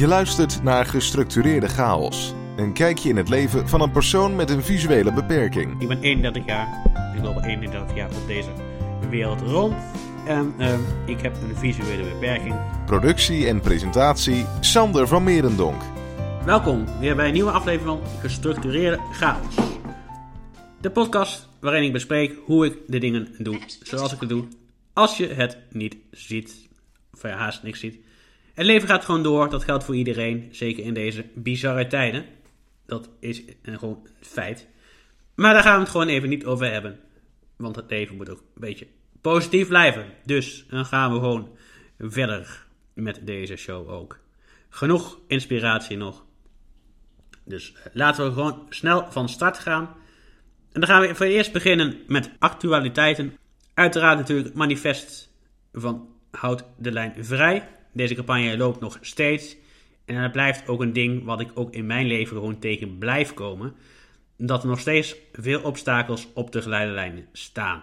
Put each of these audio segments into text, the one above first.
Je luistert naar Gestructureerde Chaos. Een kijkje in het leven van een persoon met een visuele beperking. Ik ben 31 jaar. Ik loop al 31 jaar op deze wereld rond. En ehm, ik heb een visuele beperking. Productie en presentatie Sander van Merendonk. Welkom weer bij een nieuwe aflevering van Gestructureerde Chaos. De podcast waarin ik bespreek hoe ik de dingen doe zoals ik het doe. Als je het niet ziet, of ja, haast niks ziet. Het leven gaat gewoon door, dat geldt voor iedereen, zeker in deze bizarre tijden. Dat is gewoon een feit. Maar daar gaan we het gewoon even niet over hebben. Want het leven moet ook een beetje positief blijven. Dus dan gaan we gewoon verder met deze show ook. Genoeg inspiratie nog. Dus eh, laten we gewoon snel van start gaan. En dan gaan we voor eerst beginnen met actualiteiten. Uiteraard natuurlijk het manifest van Houd de Lijn Vrij. Deze campagne loopt nog steeds. En het blijft ook een ding wat ik ook in mijn leven gewoon tegen blijf komen. Dat er nog steeds veel obstakels op de geleiderlijnen staan.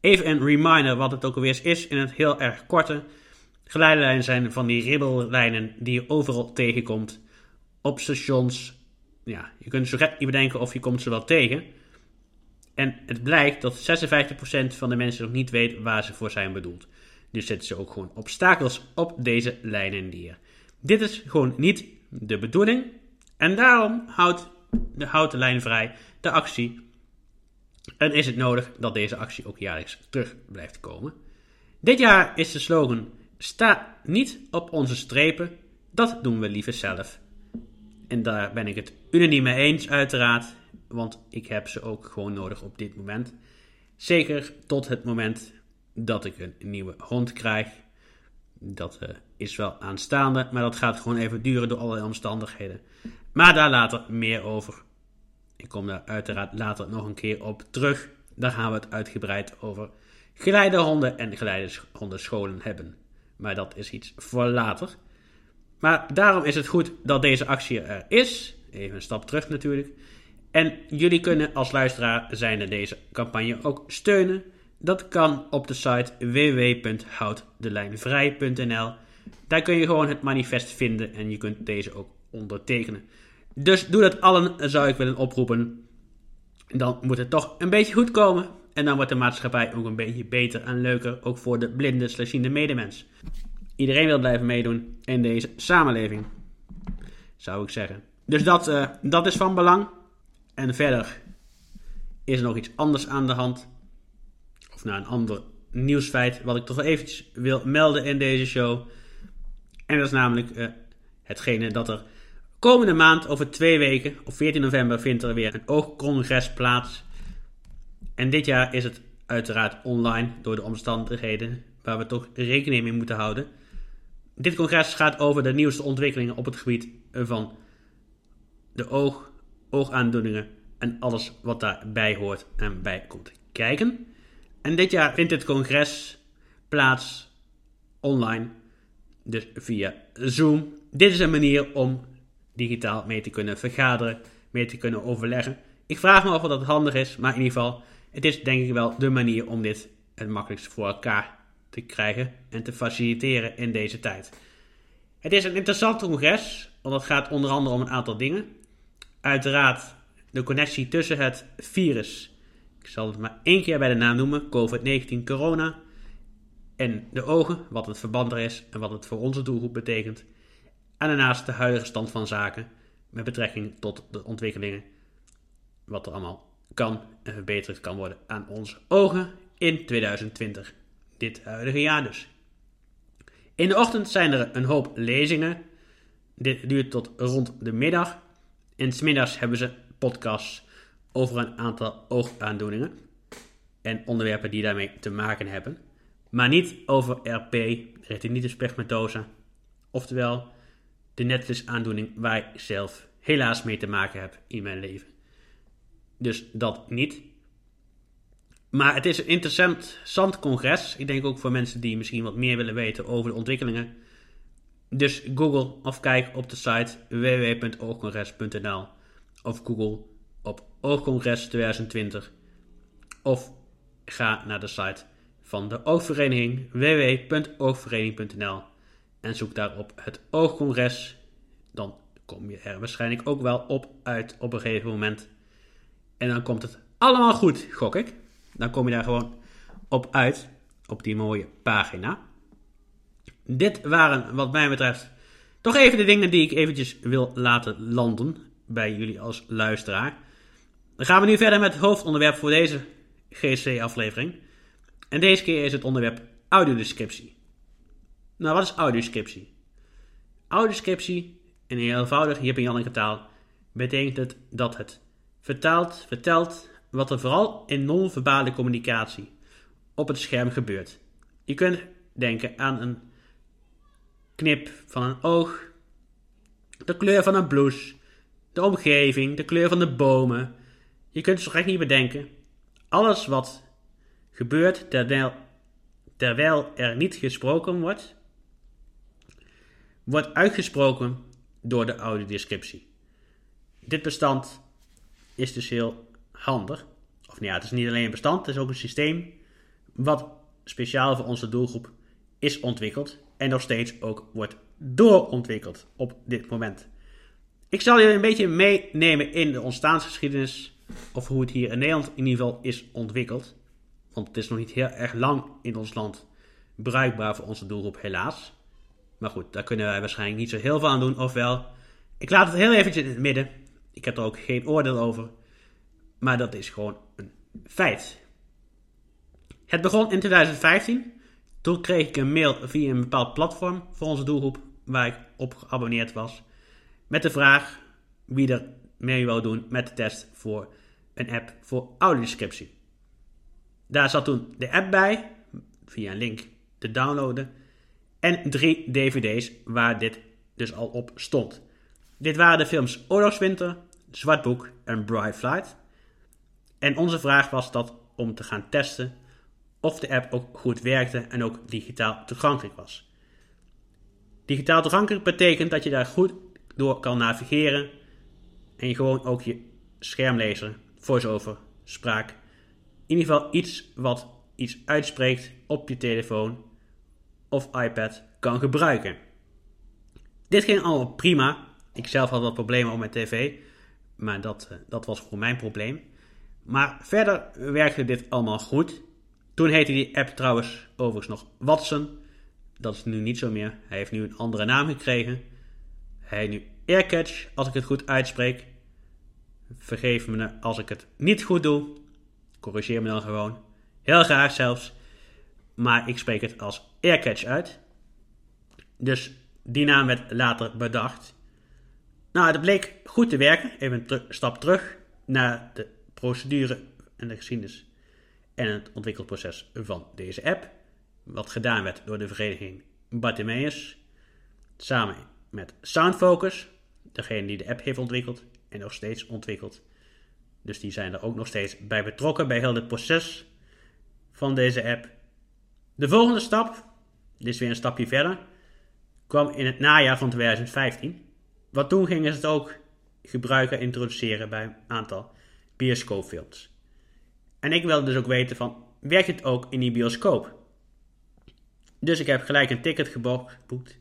Even een reminder wat het ook alweer is in het heel erg korte. Geleiderlijnen zijn van die ribbellijnen die je overal tegenkomt. Op stations. Ja, je kunt zo gek niet bedenken of je komt ze wel tegen. En het blijkt dat 56% van de mensen nog niet weet waar ze voor zijn bedoeld. Dus zetten ze ook gewoon obstakels op deze lijnen neer. Dit is gewoon niet de bedoeling. En daarom houdt de houten lijn vrij de actie. En is het nodig dat deze actie ook jaarlijks terug blijft komen. Dit jaar is de slogan: Sta niet op onze strepen, dat doen we liever zelf. En daar ben ik het unaniem mee eens, uiteraard. Want ik heb ze ook gewoon nodig op dit moment. Zeker tot het moment dat ik een nieuwe hond krijg. Dat uh, is wel aanstaande, maar dat gaat gewoon even duren door allerlei omstandigheden. Maar daar later meer over. Ik kom daar uiteraard later nog een keer op terug. Dan gaan we het uitgebreid over geleidehonden en geleidehondenscholen hebben. Maar dat is iets voor later. Maar daarom is het goed dat deze actie er is. Even een stap terug natuurlijk. En jullie kunnen als luisteraar zijnde deze campagne ook steunen. Dat kan op de site www.houddelijnvrij.nl. Daar kun je gewoon het manifest vinden en je kunt deze ook ondertekenen. Dus doe dat allen, zou ik willen oproepen. Dan moet het toch een beetje goed komen. En dan wordt de maatschappij ook een beetje beter en leuker, ook voor de blinde, slechtziende medemens. Iedereen wil blijven meedoen in deze samenleving, zou ik zeggen. Dus dat, uh, dat is van belang. En verder is er nog iets anders aan de hand of naar een ander nieuwsfeit wat ik toch wel eventjes wil melden in deze show. En dat is namelijk uh, hetgene dat er komende maand, over twee weken, op 14 november, vindt er weer een oogcongres plaats. En dit jaar is het uiteraard online door de omstandigheden waar we toch rekening mee moeten houden. Dit congres gaat over de nieuwste ontwikkelingen op het gebied van de oog, oogaandoeningen en alles wat daarbij hoort en bij komt kijken. En dit jaar vindt het congres plaats online, dus via Zoom. Dit is een manier om digitaal mee te kunnen vergaderen, mee te kunnen overleggen. Ik vraag me af of dat handig is, maar in ieder geval, het is denk ik wel de manier om dit het makkelijkst voor elkaar te krijgen en te faciliteren in deze tijd. Het is een interessant congres, want het gaat onder andere om een aantal dingen. Uiteraard de connectie tussen het virus ik zal het maar één keer bij de naam noemen: COVID-19 corona. En de ogen, wat het verband er is en wat het voor onze doelgroep betekent. En daarnaast de huidige stand van zaken met betrekking tot de ontwikkelingen. Wat er allemaal kan en verbeterd kan worden aan onze ogen in 2020. Dit huidige jaar dus. In de ochtend zijn er een hoop lezingen. Dit duurt tot rond de middag. En smiddags hebben ze podcasts over een aantal oogaandoeningen en onderwerpen die daarmee te maken hebben, maar niet over RP, retinitis pigmentosa, oftewel de netvlies-aandoening waar ik zelf helaas mee te maken heb in mijn leven. Dus dat niet. Maar het is een interessant congres. Ik denk ook voor mensen die misschien wat meer willen weten over de ontwikkelingen. Dus Google of kijk op de site www.oogcongres.nl of Google Oogcongres 2020 of ga naar de site van de Oogvereniging www.oogvereniging.nl en zoek daarop het Oogcongres dan kom je er waarschijnlijk ook wel op uit op een gegeven moment. En dan komt het allemaal goed, gok ik. Dan kom je daar gewoon op uit, op die mooie pagina. Dit waren, wat mij betreft, toch even de dingen die ik eventjes wil laten landen bij jullie als luisteraar. Dan gaan we nu verder met het hoofdonderwerp voor deze GC-aflevering. En deze keer is het onderwerp audiodescriptie. Nou, wat is audiodescriptie? Audiodescriptie, in heel eenvoudig Jip en Janneke taal, betekent het dat het vertaalt, vertelt wat er vooral in non-verbale communicatie op het scherm gebeurt. Je kunt denken aan een knip van een oog, de kleur van een blouse, de omgeving, de kleur van de bomen. Je kunt zo gek niet bedenken. Alles wat gebeurt terwijl, terwijl er niet gesproken wordt, wordt uitgesproken door de audiodescriptie. Dit bestand is dus heel handig. Of nou ja, het is niet alleen een bestand, het is ook een systeem wat speciaal voor onze doelgroep is ontwikkeld en nog steeds ook wordt doorontwikkeld op dit moment. Ik zal je een beetje meenemen in de ontstaansgeschiedenis of hoe het hier in Nederland in ieder geval is ontwikkeld. Want het is nog niet heel erg lang in ons land bruikbaar voor onze doelgroep, helaas. Maar goed, daar kunnen wij waarschijnlijk niet zo heel veel aan doen. Ofwel, ik laat het heel eventjes in het midden. Ik heb er ook geen oordeel over. Maar dat is gewoon een feit. Het begon in 2015. Toen kreeg ik een mail via een bepaald platform voor onze doelgroep waar ik op geabonneerd was. Met de vraag wie er mee wou doen met de test voor een app voor audiodescriptie. Daar zat toen de app bij, via een link te downloaden. En drie dvd's waar dit dus al op stond. Dit waren de films Oorlogswinter, Zwartboek en Bright Flight. En onze vraag was dat om te gaan testen of de app ook goed werkte en ook digitaal toegankelijk was. Digitaal toegankelijk betekent dat je daar goed door kan navigeren en je gewoon ook je schermlezer, voice-over, spraak, in ieder geval iets wat iets uitspreekt op je telefoon of iPad kan gebruiken. Dit ging allemaal prima. Ik zelf had wat problemen op mijn tv, maar dat, eh, dat was voor mijn probleem. Maar verder werkte dit allemaal goed. Toen heette die app trouwens overigens nog Watson. Dat is nu niet zo meer. Hij heeft nu een andere naam gekregen. Hij heet nu AirCatch, als ik het goed uitspreek. Vergeef me als ik het niet goed doe. Corrigeer me dan gewoon. Heel graag zelfs. Maar ik spreek het als AirCatch uit. Dus die naam werd later bedacht. Nou, het bleek goed te werken. Even een stap terug naar de procedure en de geschiedenis en het ontwikkelproces van deze app. Wat gedaan werd door de vereniging Bartimeus. Samen met Soundfocus, degene die de app heeft ontwikkeld en nog steeds ontwikkelt. Dus die zijn er ook nog steeds bij betrokken bij heel het proces van deze app. De volgende stap, dit is weer een stapje verder, kwam in het najaar van 2015. Want toen gingen ze het ook gebruiken, introduceren bij een aantal bioscoopfilms. En ik wilde dus ook weten van, werkt het ook in die bioscoop? Dus ik heb gelijk een ticket geboekt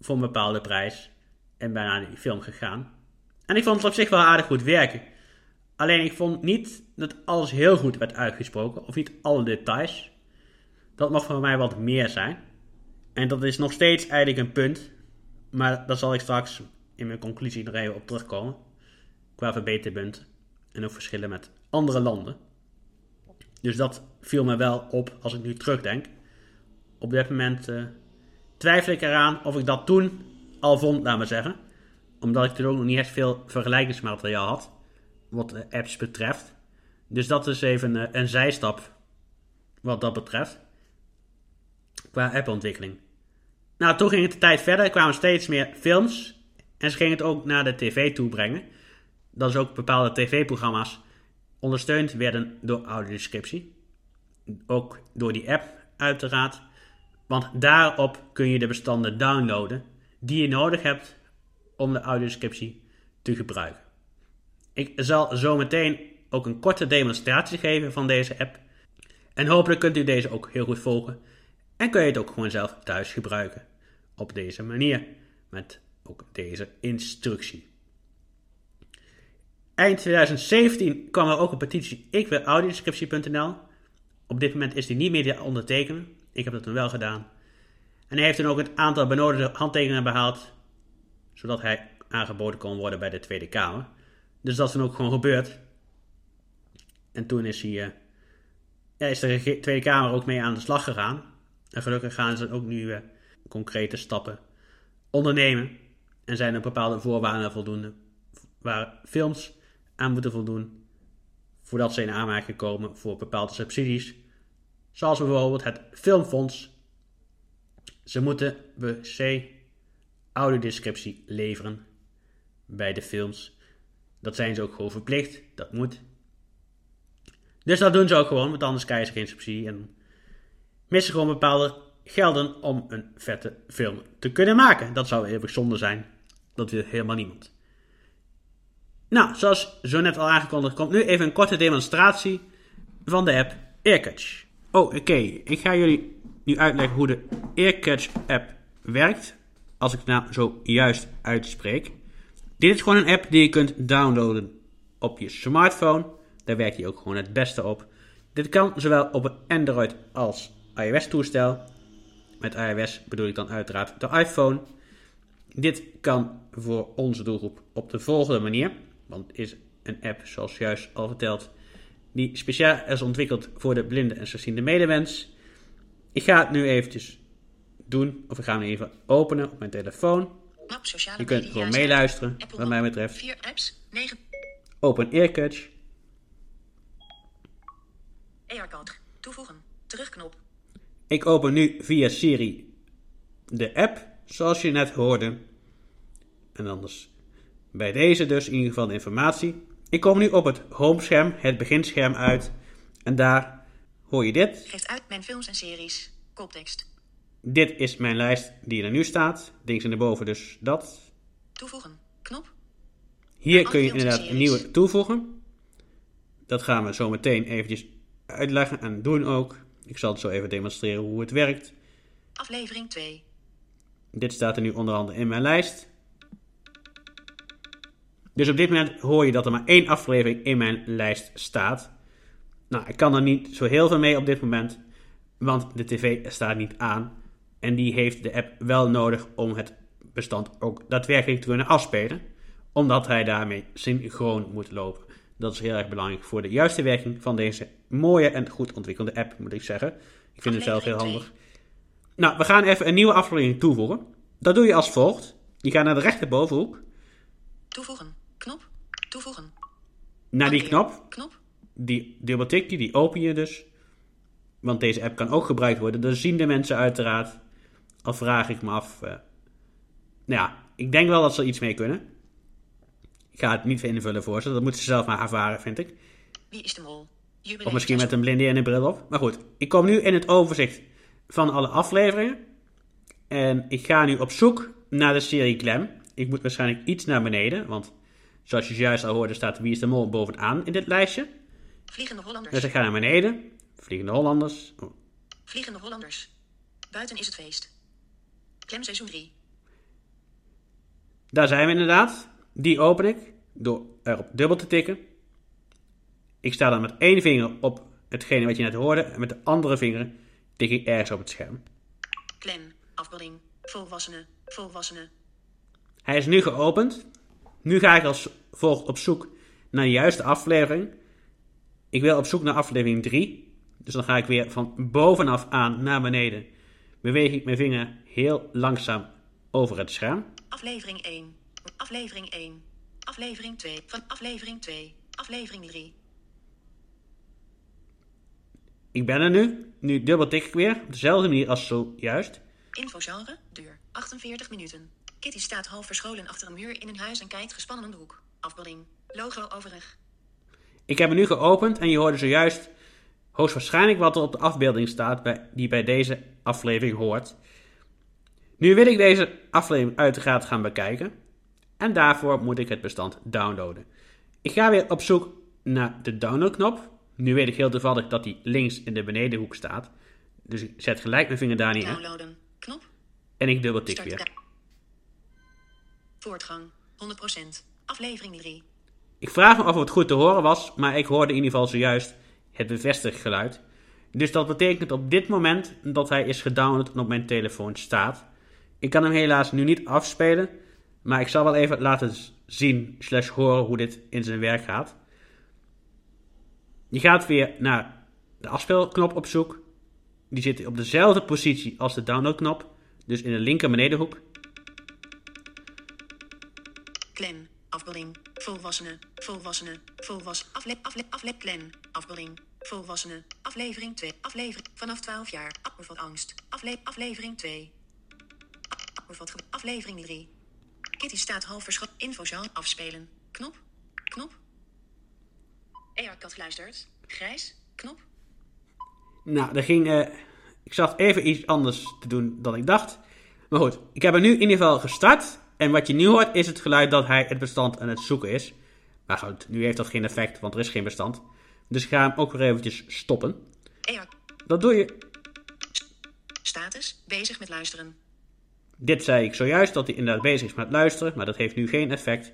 voor een bepaalde prijs en ben naar die film gegaan. En ik vond het op zich wel aardig goed werken. Alleen ik vond niet dat alles heel goed werd uitgesproken, of niet alle details. Dat mag voor mij wat meer zijn. En dat is nog steeds eigenlijk een punt, maar daar zal ik straks in mijn conclusie nog even op terugkomen. Qua verbeterpunt en ook verschillen met andere landen. Dus dat viel me wel op als ik nu terugdenk. Op dit moment uh, twijfel ik eraan of ik dat toen al vond, laat maar zeggen. Omdat ik toen ook nog niet echt veel vergelijkingsmateriaal had. Wat apps betreft. Dus dat is even een, een zijstap wat dat betreft. Qua appontwikkeling. Nou, toen ging het de tijd verder. Er kwamen steeds meer films. En ze gingen het ook naar de tv toe brengen. Dat is ook bepaalde tv-programma's ondersteund werden door audiodescriptie. Ook door die app uiteraard. Want daarop kun je de bestanden downloaden die je nodig hebt om de audiodescriptie te gebruiken. Ik zal zo meteen ook een korte demonstratie geven van deze app. En hopelijk kunt u deze ook heel goed volgen. En kun je het ook gewoon zelf thuis gebruiken. Op deze manier. Met ook deze instructie. Eind 2017 kwam er ook een petitie ik wil audiodescriptie.nl. Op dit moment is die niet meer te ondertekenen. Ik heb dat toen wel gedaan. En hij heeft toen ook het aantal benodigde handtekeningen behaald, zodat hij aangeboden kon worden bij de Tweede Kamer. Dus dat is dan ook gewoon gebeurd. En toen is, hij, uh, ja, is de Tweede Kamer ook mee aan de slag gegaan. En gelukkig gaan ze ook nu uh, concrete stappen ondernemen. En zijn er bepaalde voorwaarden voldoende waar films aan moeten voldoen voordat ze in aanmerking komen voor bepaalde subsidies. Zoals bijvoorbeeld het Filmfonds. Ze moeten C audiodescriptie leveren bij de films. Dat zijn ze ook gewoon verplicht. Dat moet. Dus dat doen ze ook gewoon, want anders krijgen ze geen subsidie. En missen gewoon bepaalde gelden om een vette film te kunnen maken. Dat zou even zonde zijn. Dat wil helemaal niemand. Nou, zoals zo net al aangekondigd, komt nu even een korte demonstratie van de app Earcatch. Oh, oké. Ik ga jullie nu uitleggen hoe de Earcatch app werkt. Als ik het nou zo juist uitspreek. Dit is gewoon een app die je kunt downloaden op je smartphone. Daar werkt hij ook gewoon het beste op. Dit kan zowel op een Android als iOS toestel. Met iOS bedoel ik dan uiteraard de iPhone. Dit kan voor onze doelgroep op de volgende manier. Want het is een app, zoals juist al verteld, die speciaal is ontwikkeld voor de blinde en slechtziende medewens. Ik ga het nu eventjes doen, of ik ga hem even openen op mijn telefoon. Je kunt gewoon meeluisteren, wat mij betreft. 4 apps, 9. Open Earcatch. AirCode, toevoegen, terugknop. Ik open nu via Siri de app, zoals je net hoorde. En anders bij deze dus in ieder geval de informatie. Ik kom nu op het homescherm, het beginscherm uit. En daar hoor je dit. Geeft uit mijn films en series. Koptekst. Dit is mijn lijst die er nu staat. Links en erboven dus dat. Toevoegen. Knop. Hier kun je inderdaad een nieuwe toevoegen. Dat gaan we zo meteen eventjes uitleggen en doen ook. Ik zal het zo even demonstreren hoe het werkt. Aflevering 2. Dit staat er nu onder andere in mijn lijst. Dus op dit moment hoor je dat er maar één aflevering in mijn lijst staat. Nou, ik kan er niet zo heel veel mee op dit moment, want de tv staat niet aan. En die heeft de app wel nodig om het bestand ook daadwerkelijk te kunnen afspelen, omdat hij daarmee synchroon moet lopen. Dat is heel erg belangrijk voor de juiste werking van deze mooie en goed ontwikkelde app, moet ik zeggen. Ik vind het zelf heel handig. Nou, we gaan even een nieuwe aflevering toevoegen. Dat doe je als volgt. Je gaat naar de rechterbovenhoek. Toevoegen. Knop. Toevoegen. Naar die knop. Knop. Die dubbeltik je, die open je dus. Want deze app kan ook gebruikt worden. Dat zien de mensen uiteraard. Al vraag ik me af. Uh, nou ja, ik denk wel dat ze er iets mee kunnen. Ik ga het niet invullen voor ze. Dat moeten ze zelf maar ervaren, vind ik. Wie is de mol? Of misschien met een blinde en een bril op. Maar goed, ik kom nu in het overzicht van alle afleveringen. En ik ga nu op zoek naar de serie Clem. Ik moet waarschijnlijk iets naar beneden, want Zoals je juist al hoorde staat Wie is de Mol bovenaan in dit lijstje. Vliegende Hollanders. Dus ik ga naar beneden. Vliegende Hollanders. Oh. Vliegende Hollanders. Buiten is het feest. Klem seizoen 3. Daar zijn we inderdaad. Die open ik door erop dubbel te tikken. Ik sta dan met één vinger op hetgene wat je net hoorde. En met de andere vinger tik ik ergens op het scherm. Klem, afbeelding, volwassenen, volwassenen. Hij is nu geopend. Nu ga ik als volgt op zoek naar de juiste aflevering. Ik wil op zoek naar aflevering 3. Dus dan ga ik weer van bovenaf aan naar beneden. Beweeg ik mijn vinger heel langzaam over het scherm. Aflevering 1. Aflevering 1. Aflevering 2. Van aflevering 2. Aflevering 3. Ik ben er nu. Nu dubbel tik ik weer. Op dezelfde manier als zojuist. Infogenre. Duur. 48 minuten. Kitty staat half verscholen achter een muur in een huis en kijkt gespannen om de hoek. Afbeelding. Logo overig. Ik heb hem nu geopend en je hoorde zojuist hoogstwaarschijnlijk wat er op de afbeelding staat bij, die bij deze aflevering hoort. Nu wil ik deze aflevering uiteraard gaan bekijken. En daarvoor moet ik het bestand downloaden. Ik ga weer op zoek naar de downloadknop. Nu weet ik heel toevallig dat die links in de benedenhoek staat. Dus ik zet gelijk mijn vinger daar neer. Downloaden. Knop. En ik dubbeltik weer. Voortgang. 100%. Aflevering 3. Ik vraag me of het goed te horen was, maar ik hoorde in ieder geval zojuist het bevestiggeluid. Dus dat betekent op dit moment dat hij is gedownload en op mijn telefoon staat. Ik kan hem helaas nu niet afspelen, maar ik zal wel even laten zien slash horen hoe dit in zijn werk gaat. Je gaat weer naar de afspeelknop op zoek. Die zit op dezelfde positie als de downloadknop, dus in de linker benedenhoek. Clan. Afbeelding. Volwassenen. Volwassenen. Volwassen. Afle afle afle clan. Afbeelding. Volwassenen. Aflevering 2. Aflevering. Vanaf 12 jaar. Bevat angst. Afle aflevering 2. Bevat aflevering 3. Kitty staat half verschot. Infozaal. Afspelen. Knop. Knop. Earkat luistert. Grijs. Knop. Nou, dat ging. eh, ik zat even iets anders te doen dan ik dacht. Maar goed, ik heb hem nu in ieder geval gestart. En wat je nu hoort is het geluid dat hij het bestand aan het zoeken is. Maar goed, nu heeft dat geen effect, want er is geen bestand. Dus ik ga hem ook weer eventjes stoppen. Dat doe je. Status. Bezig met luisteren. Dit zei ik zojuist dat hij inderdaad bezig is met luisteren, maar dat heeft nu geen effect.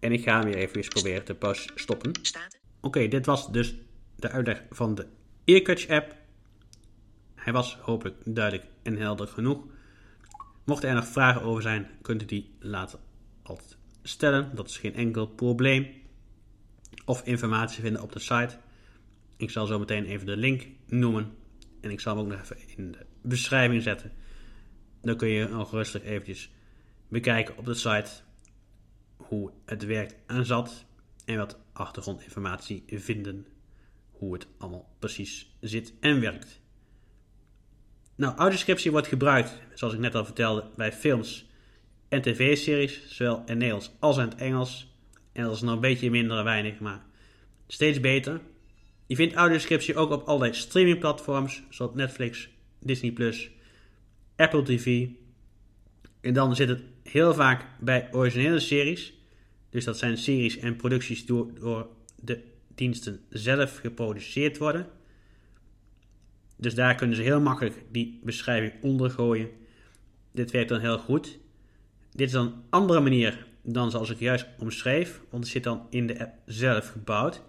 En ik ga hem weer even proberen te pas stoppen. Oké, dit was dus de uitleg van de Earcatch app. Hij was hopelijk duidelijk en helder genoeg. Mochten er nog vragen over zijn, kunt u die later altijd stellen. Dat is geen enkel probleem. Of informatie vinden op de site. Ik zal zo meteen even de link noemen. En ik zal hem ook nog even in de beschrijving zetten. Dan kun je nog rustig eventjes bekijken op de site hoe het werkt en zat. En wat achtergrondinformatie vinden. Hoe het allemaal precies zit en werkt. Nou, audioscriptie wordt gebruikt, zoals ik net al vertelde, bij films en tv-series, zowel in Nederlands als in het Engels. En dat is nog een beetje minder weinig, maar steeds beter. Je vindt audioscriptie ook op allerlei streamingplatforms, zoals Netflix, Disney+, Apple TV. En dan zit het heel vaak bij originele series. Dus dat zijn series en producties door, door de diensten zelf geproduceerd worden. Dus daar kunnen ze heel makkelijk die beschrijving ondergooien. Dit werkt dan heel goed. Dit is dan een andere manier dan zoals ik juist omschreef, want het zit dan in de app zelf gebouwd.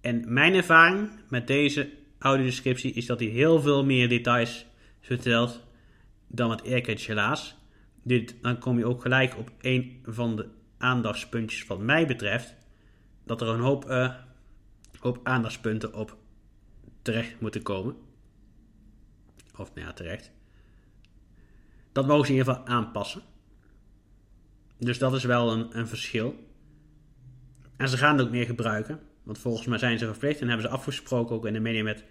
En mijn ervaring met deze audiodescriptie is dat hij heel veel meer details vertelt dan met Aircatch helaas. Dit, dan kom je ook gelijk op een van de aandachtspuntjes wat mij betreft. Dat er een hoop, eh, hoop aandachtspunten op terecht moeten komen. Of nou ja, terecht. Dat mogen ze in ieder geval aanpassen. Dus dat is wel een, een verschil. En ze gaan het ook meer gebruiken. Want volgens mij zijn ze verplicht en hebben ze afgesproken ook in de media met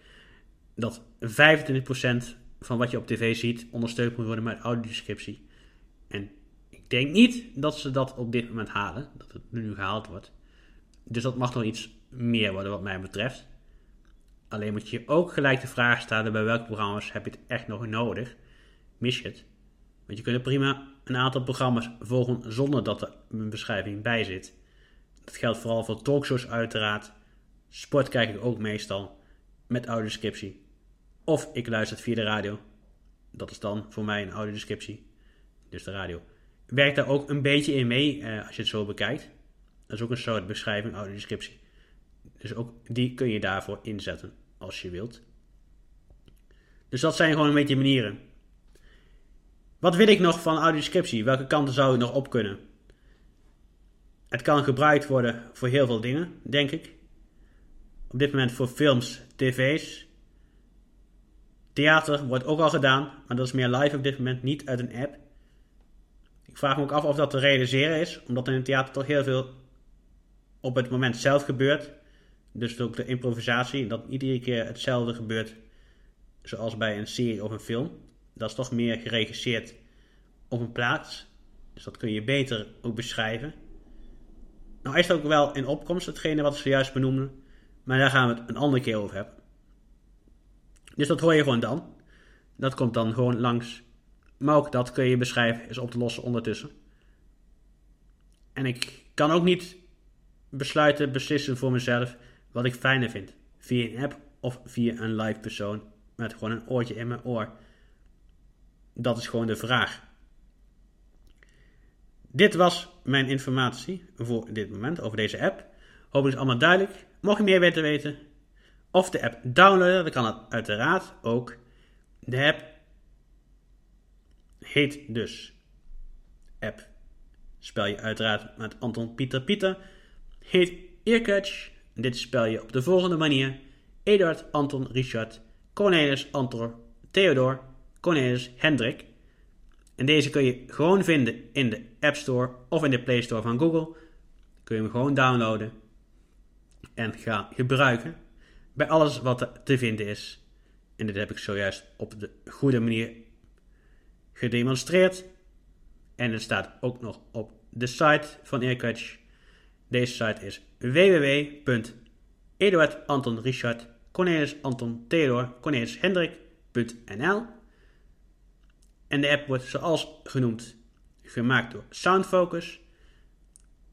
dat 25% van wat je op tv ziet ondersteund moet worden met audiodescriptie. En ik denk niet dat ze dat op dit moment halen, dat het nu gehaald wordt. Dus dat mag nog iets meer worden wat mij betreft. Alleen moet je ook gelijk de vraag stellen bij welke programma's heb je het echt nog nodig. Mis je het? Want je kunt er prima een aantal programma's volgen zonder dat er een beschrijving bij zit. Dat geldt vooral voor talkshows uiteraard. Sport kijk ik ook meestal met audiodescriptie. Of ik luister het via de radio. Dat is dan voor mij een audiodescriptie. Dus de radio. Werkt daar ook een beetje in mee eh, als je het zo bekijkt. Dat is ook een soort beschrijving, audiodescriptie. Dus ook die kun je daarvoor inzetten als je wilt. Dus dat zijn gewoon een beetje manieren. Wat wil ik nog van audiodescriptie? Welke kanten zou ik nog op kunnen? Het kan gebruikt worden voor heel veel dingen, denk ik. Op dit moment voor films, tv's. Theater wordt ook al gedaan, maar dat is meer live op dit moment, niet uit een app. Ik vraag me ook af of dat te realiseren is, omdat in het theater toch heel veel op het moment zelf gebeurt. Dus ook de improvisatie, dat niet iedere keer hetzelfde gebeurt zoals bij een serie of een film. Dat is toch meer geregisseerd op een plaats. Dus dat kun je beter ook beschrijven. Nou is het ook wel in opkomst, hetgene wat ik zojuist benoemde. Maar daar gaan we het een andere keer over hebben. Dus dat hoor je gewoon dan. Dat komt dan gewoon langs. Maar ook dat kun je beschrijven, is op te lossen ondertussen. En ik kan ook niet besluiten, beslissen voor mezelf wat ik fijner vind. Via een app of via een live persoon met gewoon een oortje in mijn oor. Dat is gewoon de vraag. dit was mijn informatie voor dit moment over deze app. Hopelijk is allemaal duidelijk. Mocht je meer weten weten, of de app downloaden, dan kan het uiteraard ook. De app heet dus app, spel je uiteraard met Anton Pieter Pieter, heet Earcatch. Dit spel je op de volgende manier. Eduard, Anton, Richard, Cornelis, Anton, Theodor, Cornelis, Hendrik. En deze kun je gewoon vinden in de App Store of in de Play Store van Google. Kun je hem gewoon downloaden en gaan gebruiken bij alles wat er te vinden is. En dit heb ik zojuist op de goede manier gedemonstreerd. En het staat ook nog op de site van Aircatch. Deze site is www.eduard Anton Richard Cornelis Anton Theodor Cornelis En de app wordt zoals genoemd gemaakt door Soundfocus.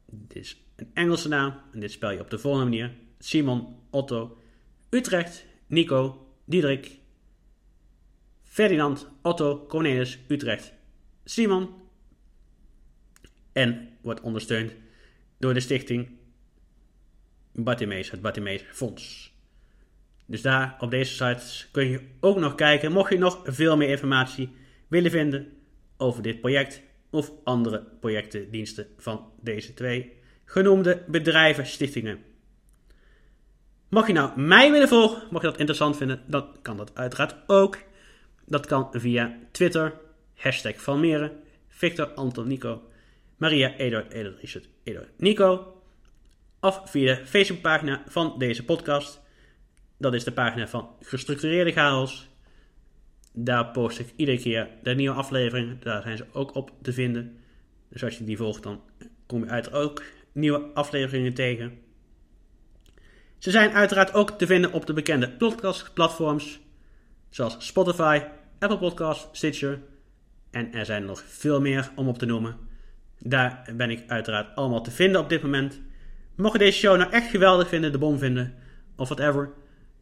Dit is een Engelse naam en dit spel je op de volgende manier. Simon, Otto, Utrecht, Nico, Diederik, Ferdinand, Otto, Cornelis, Utrecht, Simon. En wordt ondersteund door de stichting Bartimees, het Bartimees Fonds. Dus daar op deze sites kun je ook nog kijken, mocht je nog veel meer informatie willen vinden over dit project of andere projecten, diensten van deze twee genoemde bedrijven, stichtingen. Mocht je nou mij willen volgen, mocht je dat interessant vinden, dan kan dat uiteraard ook. Dat kan via Twitter, hashtag Valmeren, Victor Anton Nico, Maria Eduard Eduard Richard Eduard Nico. Of via de Facebookpagina van deze podcast. Dat is de pagina van Gestructureerde Chaos. Daar post ik iedere keer de nieuwe afleveringen. Daar zijn ze ook op te vinden. Dus als je die volgt, dan kom je uiteraard ook nieuwe afleveringen tegen. Ze zijn uiteraard ook te vinden op de bekende podcastplatforms. Zoals Spotify, Apple Podcasts, Stitcher. En er zijn nog veel meer om op te noemen. Daar ben ik uiteraard allemaal te vinden op dit moment. Mocht je deze show nou echt geweldig vinden, de bom vinden, of whatever,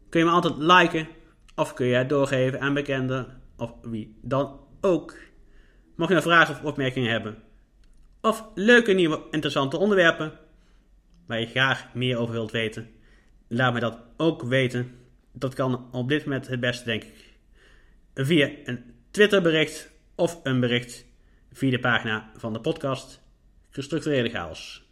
kun je me altijd liken. Of kun je het doorgeven aan bekenden, of wie dan ook. Mocht je nou vragen of opmerkingen hebben, of leuke nieuwe interessante onderwerpen, waar je graag meer over wilt weten, laat me dat ook weten. Dat kan op dit moment het beste, denk ik. Via een Twitterbericht of een bericht via de pagina van de podcast Gestructureerde Chaos.